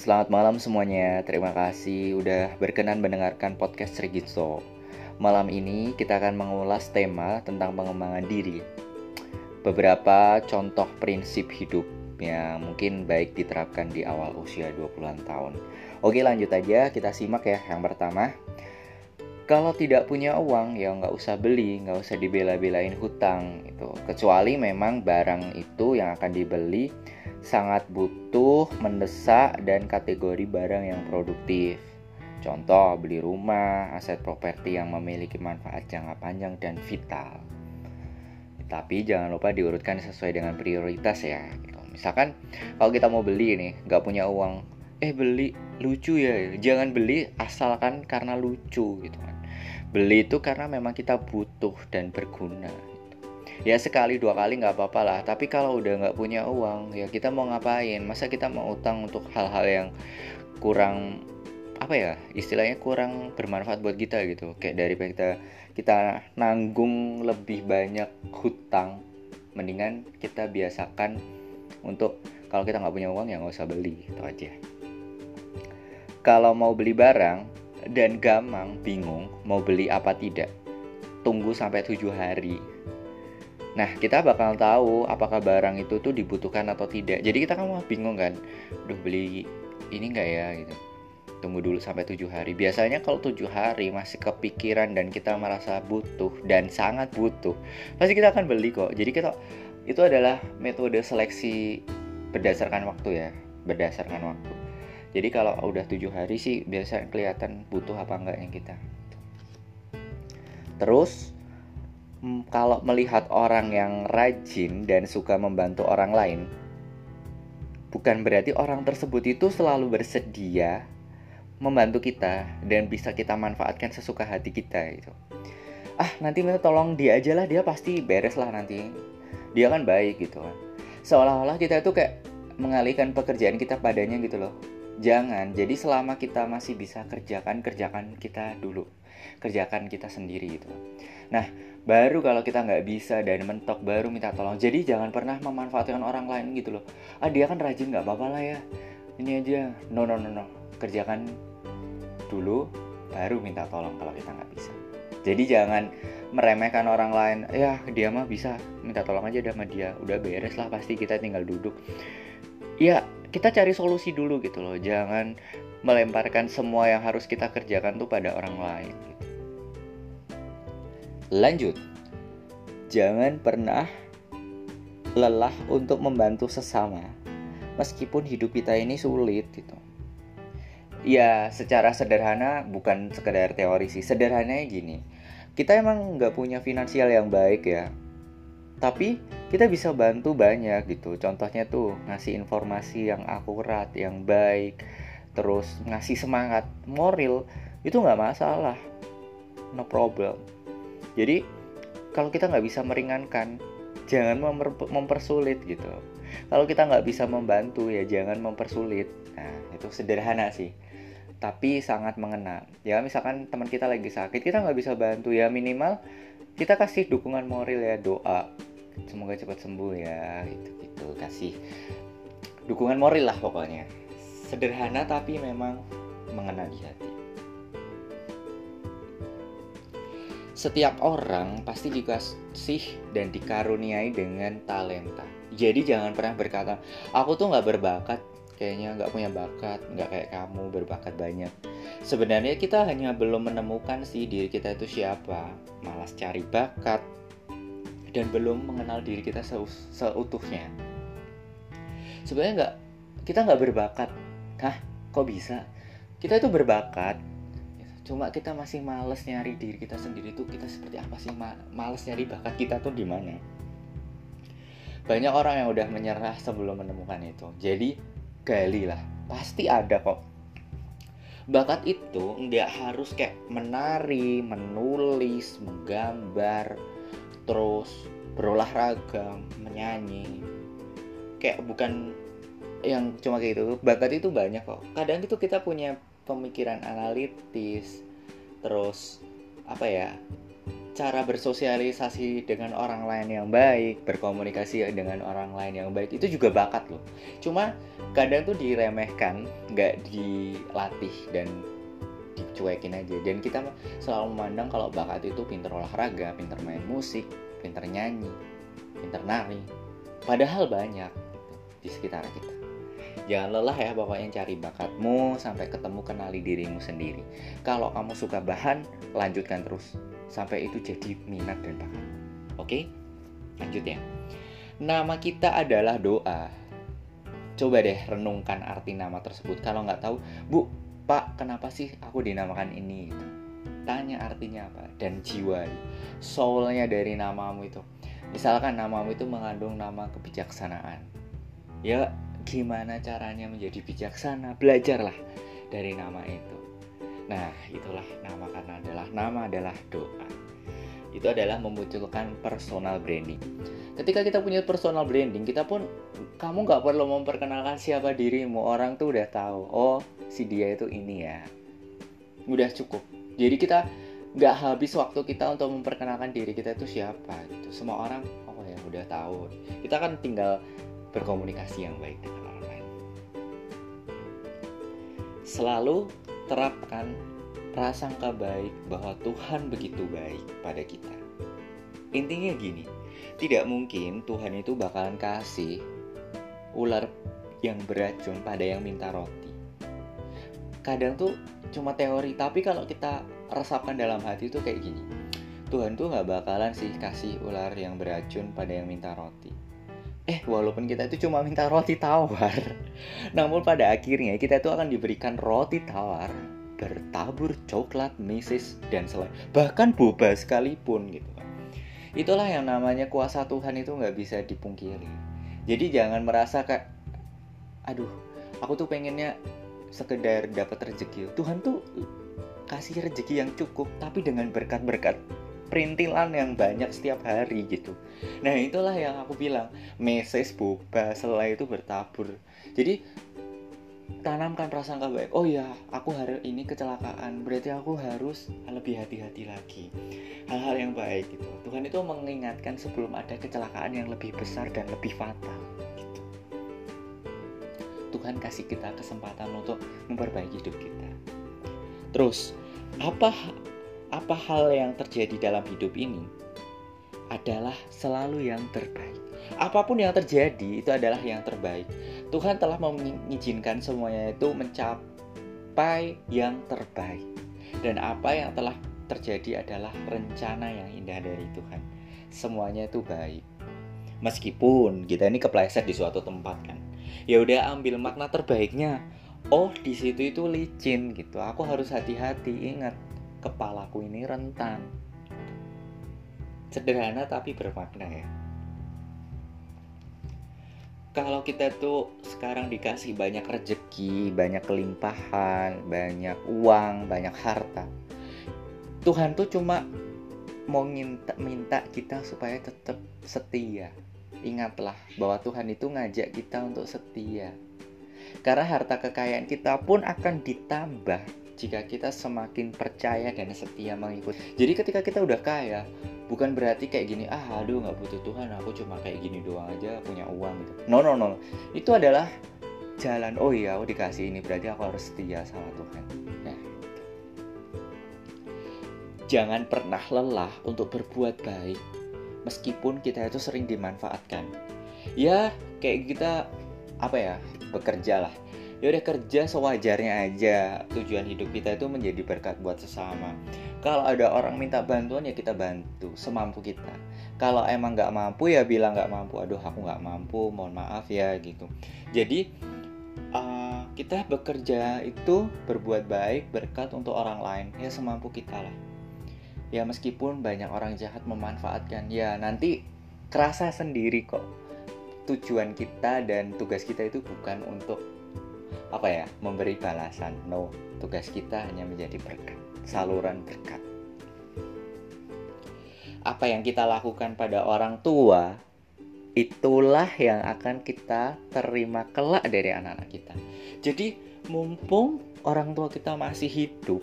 Selamat malam semuanya. Terima kasih udah berkenan mendengarkan podcast Regitso. Malam ini kita akan mengulas tema tentang pengembangan diri. Beberapa contoh prinsip hidup yang mungkin baik diterapkan di awal usia 20-an tahun. Oke, lanjut aja kita simak ya. Yang pertama, kalau tidak punya uang ya nggak usah beli, nggak usah dibela-belain hutang itu. Kecuali memang barang itu yang akan dibeli sangat butuh, mendesak, dan kategori barang yang produktif. Contoh, beli rumah, aset properti yang memiliki manfaat jangka panjang dan vital. Tapi jangan lupa diurutkan sesuai dengan prioritas ya. Gitu. Misalkan kalau kita mau beli nih, nggak punya uang, eh beli lucu ya. Jangan beli asalkan karena lucu gitu kan. Beli itu karena memang kita butuh dan berguna ya sekali dua kali nggak apa-apa lah. Tapi kalau udah nggak punya uang ya kita mau ngapain? Masa kita mau utang untuk hal-hal yang kurang apa ya istilahnya kurang bermanfaat buat kita gitu. Kayak dari kita kita nanggung lebih banyak hutang mendingan kita biasakan untuk kalau kita nggak punya uang ya nggak usah beli itu aja. Kalau mau beli barang dan gamang bingung mau beli apa tidak tunggu sampai tujuh hari Nah, kita bakal tahu apakah barang itu tuh dibutuhkan atau tidak. Jadi kita kan mau bingung kan, duh beli ini enggak ya gitu. Tunggu dulu sampai tujuh hari. Biasanya kalau tujuh hari masih kepikiran dan kita merasa butuh dan sangat butuh, pasti kita akan beli kok. Jadi kita itu adalah metode seleksi berdasarkan waktu ya, berdasarkan waktu. Jadi kalau udah tujuh hari sih biasa kelihatan butuh apa enggaknya kita. Terus kalau melihat orang yang rajin dan suka membantu orang lain, bukan berarti orang tersebut itu selalu bersedia membantu kita dan bisa kita manfaatkan sesuka hati kita itu. Ah, nanti minta tolong dia aja lah, dia pasti beres lah nanti. Dia kan baik gitu kan. Seolah-olah kita itu kayak mengalihkan pekerjaan kita padanya gitu loh. Jangan. Jadi selama kita masih bisa kerjakan, kerjakan kita dulu. Kerjakan kita sendiri gitu. Nah, baru kalau kita nggak bisa dan mentok baru minta tolong. Jadi jangan pernah memanfaatkan orang lain gitu loh. Ah dia kan rajin nggak apa-apa lah ya. Ini aja. No no no no. Kerjakan dulu baru minta tolong kalau kita nggak bisa. Jadi jangan meremehkan orang lain. Ya dia mah bisa. Minta tolong aja sama dia. Udah beres lah pasti kita tinggal duduk. Ya kita cari solusi dulu gitu loh jangan melemparkan semua yang harus kita kerjakan tuh pada orang lain. Lanjut, jangan pernah lelah untuk membantu sesama, meskipun hidup kita ini sulit gitu. Ya, secara sederhana bukan sekedar teori sih. Sederhananya gini, kita emang nggak punya finansial yang baik ya, tapi kita bisa bantu banyak gitu. Contohnya tuh ngasih informasi yang akurat, yang baik, terus ngasih semangat moral itu nggak masalah, no problem. Jadi kalau kita nggak bisa meringankan jangan memper mempersulit gitu. Kalau kita nggak bisa membantu ya jangan mempersulit. Nah itu sederhana sih. Tapi sangat mengena. Ya misalkan teman kita lagi sakit kita nggak bisa bantu. Ya minimal kita kasih dukungan moral ya doa semoga cepat sembuh ya gitu gitu kasih dukungan moral lah pokoknya sederhana tapi memang mengena di hati Setiap orang pasti dikasih dan dikaruniai dengan talenta. Jadi jangan pernah berkata, aku tuh nggak berbakat, kayaknya nggak punya bakat, nggak kayak kamu berbakat banyak. Sebenarnya kita hanya belum menemukan sih diri kita itu siapa, malas cari bakat, dan belum mengenal diri kita seutuhnya. Sebenarnya nggak, kita nggak berbakat. Hah, kok bisa? Kita itu berbakat, cuma kita masih males nyari diri kita sendiri tuh kita seperti apa sih? Ma males nyari bakat kita tuh di mana? Banyak orang yang udah menyerah sebelum menemukan itu. Jadi gali lah. Pasti ada kok. Bakat itu nggak harus kayak menari menulis menggambar terus berolahraga menyanyi kayak bukan yang cuma kayak gitu bakat itu banyak kok kadang itu kita punya pemikiran analitis terus apa ya cara bersosialisasi dengan orang lain yang baik, berkomunikasi dengan orang lain yang baik itu juga bakat loh. Cuma kadang tuh diremehkan, nggak dilatih dan dicuekin aja. Dan kita selalu memandang kalau bakat itu pinter olahraga, pinter main musik, pinter nyanyi, pinter nari. Padahal banyak di sekitar kita. Jangan lelah ya pokoknya cari bakatmu sampai ketemu kenali dirimu sendiri. Kalau kamu suka bahan, lanjutkan terus sampai itu jadi minat dan bakat. Oke? Lanjut ya. Nama kita adalah doa. Coba deh renungkan arti nama tersebut. Kalau nggak tahu, Bu, Pak, kenapa sih aku dinamakan ini? Tanya artinya apa dan jiwa, soulnya dari namamu itu. Misalkan namamu itu mengandung nama kebijaksanaan. Ya, gimana caranya menjadi bijaksana? Belajarlah dari nama itu. Nah, itulah nama karena adalah nama adalah doa. Itu adalah memunculkan personal branding. Ketika kita punya personal branding, kita pun kamu nggak perlu memperkenalkan siapa dirimu. Orang tuh udah tahu. Oh, si dia itu ini ya. Udah cukup. Jadi kita nggak habis waktu kita untuk memperkenalkan diri kita itu siapa gitu. Semua orang oh ya udah tahu. Kita kan tinggal berkomunikasi yang baik dengan orang lain. Selalu terapkan prasangka baik bahwa Tuhan begitu baik pada kita. Intinya gini, tidak mungkin Tuhan itu bakalan kasih ular yang beracun pada yang minta roti. Kadang tuh cuma teori, tapi kalau kita resapkan dalam hati itu kayak gini. Tuhan tuh nggak bakalan sih kasih ular yang beracun pada yang minta roti. Eh, walaupun kita itu cuma minta roti tawar, namun pada akhirnya kita itu akan diberikan roti tawar bertabur coklat, mesis, dan selain bahkan boba sekalipun gitu kan. Itulah yang namanya kuasa Tuhan itu nggak bisa dipungkiri. Jadi jangan merasa kayak, aduh, aku tuh pengennya sekedar dapat rezeki. Tuhan tuh kasih rezeki yang cukup, tapi dengan berkat-berkat perintilan yang banyak setiap hari gitu. Nah itulah yang aku bilang, meses, boba, selai itu bertabur. Jadi tanamkan prasangka baik oh ya aku hari ini kecelakaan berarti aku harus lebih hati-hati lagi hal-hal yang baik gitu Tuhan itu mengingatkan sebelum ada kecelakaan yang lebih besar dan lebih fatal gitu. Tuhan kasih kita kesempatan untuk memperbaiki hidup kita terus apa apa hal yang terjadi dalam hidup ini adalah selalu yang terbaik apa pun yang terjadi itu adalah yang terbaik Tuhan telah mengizinkan semuanya itu mencapai yang terbaik. Dan apa yang telah terjadi adalah rencana yang indah dari Tuhan. Semuanya itu baik. Meskipun kita ini kepleset di suatu tempat kan. Ya udah ambil makna terbaiknya. Oh, di situ itu licin gitu. Aku harus hati-hati. Ingat, kepalaku ini rentan. Sederhana tapi bermakna ya kalau kita tuh sekarang dikasih banyak rezeki, banyak kelimpahan, banyak uang, banyak harta, Tuhan tuh cuma mau minta, minta kita supaya tetap setia. Ingatlah bahwa Tuhan itu ngajak kita untuk setia. Karena harta kekayaan kita pun akan ditambah jika kita semakin percaya dan setia mengikut. Jadi ketika kita udah kaya, bukan berarti kayak gini, ah aduh nggak butuh Tuhan, aku cuma kayak gini doang aja punya uang gitu. No no no, itu adalah jalan. Oh iya, aku dikasih ini berarti aku harus setia sama Tuhan. Nah, jangan pernah lelah untuk berbuat baik, meskipun kita itu sering dimanfaatkan. Ya kayak kita apa ya bekerja lah. Ya udah kerja sewajarnya aja. Tujuan hidup kita itu menjadi berkat buat sesama. Kalau ada orang minta bantuan ya kita bantu semampu kita. Kalau emang nggak mampu ya bilang nggak mampu. Aduh aku nggak mampu mohon maaf ya gitu. Jadi uh, kita bekerja itu berbuat baik berkat untuk orang lain. Ya semampu kita lah ya meskipun banyak orang jahat memanfaatkan. Ya nanti kerasa sendiri kok. Tujuan kita dan tugas kita itu bukan untuk apa ya memberi balasan. No tugas kita hanya menjadi berkat saluran berkat. Apa yang kita lakukan pada orang tua itulah yang akan kita terima kelak dari anak-anak kita. Jadi mumpung orang tua kita masih hidup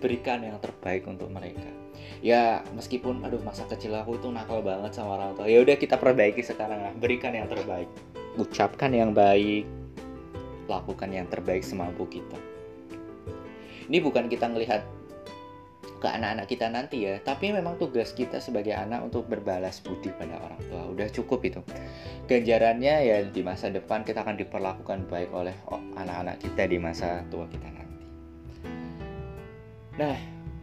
berikan yang terbaik untuk mereka ya meskipun aduh masa kecil aku itu nakal banget sama orang tua. Ya udah kita perbaiki sekarang lah. Berikan yang terbaik. Ucapkan yang baik. Lakukan yang terbaik semampu kita. Ini bukan kita ngelihat ke anak-anak kita nanti ya tapi memang tugas kita sebagai anak untuk berbalas budi pada orang tua. Udah cukup itu. Ganjarannya ya di masa depan kita akan diperlakukan baik oleh anak-anak kita di masa tua kita nanti. Nah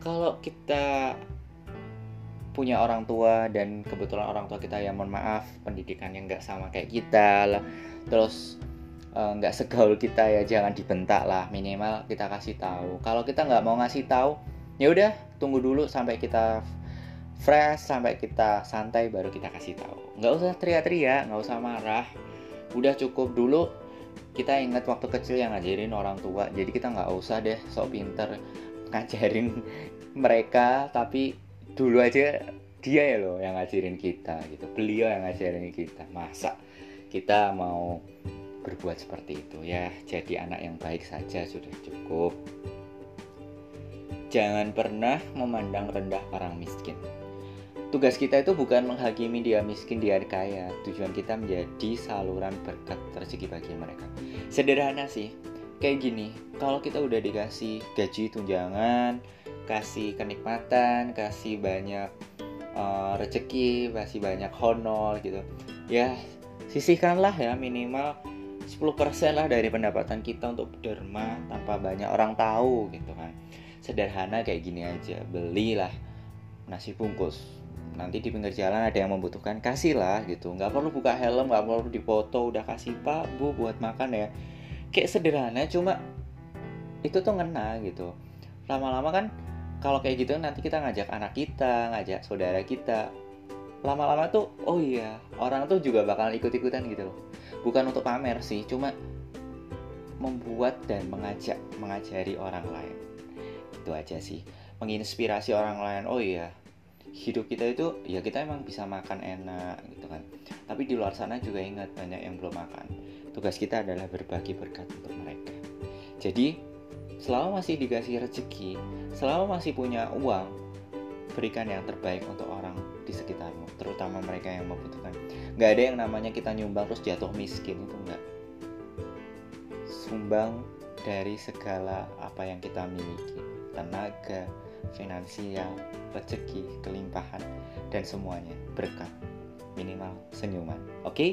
kalau kita punya orang tua dan kebetulan orang tua kita yang mohon maaf pendidikannya nggak sama kayak kita lah. Terus eh, nggak uh, segaul kita ya jangan dibentak lah. Minimal kita kasih tahu. Kalau kita nggak mau ngasih tahu ya udah tunggu dulu sampai kita fresh sampai kita santai baru kita kasih tahu. Nggak usah teriak-teriak nggak usah marah. Udah cukup dulu kita ingat waktu kecil yang ngajarin orang tua. Jadi kita nggak usah deh sok pinter ngajarin mereka. Tapi dulu aja dia ya loh yang ngajarin kita gitu. Beliau yang ngajarin kita. Masa kita mau berbuat seperti itu ya? Jadi anak yang baik saja sudah cukup. Jangan pernah memandang rendah orang miskin. Tugas kita itu bukan menghakimi dia miskin dia kaya. Tujuan kita menjadi saluran berkat rezeki bagi mereka. Sederhana sih. Kayak gini kalau kita udah dikasih gaji tunjangan kasih kenikmatan kasih banyak uh, rezeki kasih banyak honor gitu. Ya sisihkanlah ya minimal 10% lah dari pendapatan kita untuk derma tanpa banyak orang tahu gitu kan. Sederhana kayak gini aja belilah nasi bungkus. Nanti di pinggir jalan ada yang membutuhkan kasihlah gitu. Nggak perlu buka helm nggak perlu dipoto udah kasih pak bu buat makan ya. Kayak sederhana cuma itu tuh ngena gitu. Lama-lama kan kalau kayak gitu nanti kita ngajak anak kita ngajak saudara kita. Lama-lama tuh oh iya orang tuh juga bakal ikut-ikutan gitu loh. Bukan untuk pamer sih cuma membuat dan mengajak mengajari orang lain. Itu aja sih. Menginspirasi orang lain oh iya. Hidup kita itu ya kita emang bisa makan enak gitu kan. Tapi di luar sana juga ingat banyak yang belum makan. Tugas kita adalah berbagi berkat untuk mereka. Jadi selama masih dikasih rezeki, selama masih punya uang, berikan yang terbaik untuk orang di sekitarmu, terutama mereka yang membutuhkan. Gak ada yang namanya kita nyumbang terus jatuh miskin itu enggak. Sumbang dari segala apa yang kita miliki, tenaga, finansial, rezeki, kelimpahan, dan semuanya berkat minimal senyuman. Oke? Okay?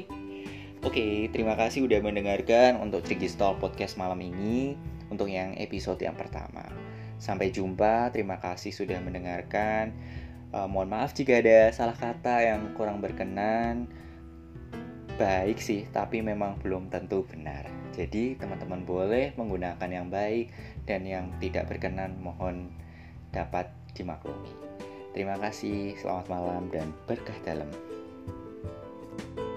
Oke, okay, terima kasih udah mendengarkan untuk Trigistol Podcast malam ini untuk yang episode yang pertama. Sampai jumpa, terima kasih sudah mendengarkan. Uh, mohon maaf jika ada salah kata yang kurang berkenan. Baik sih, tapi memang belum tentu benar. Jadi, teman-teman boleh menggunakan yang baik dan yang tidak berkenan mohon dapat dimaklumi. Terima kasih, selamat malam dan berkah dalam. thank you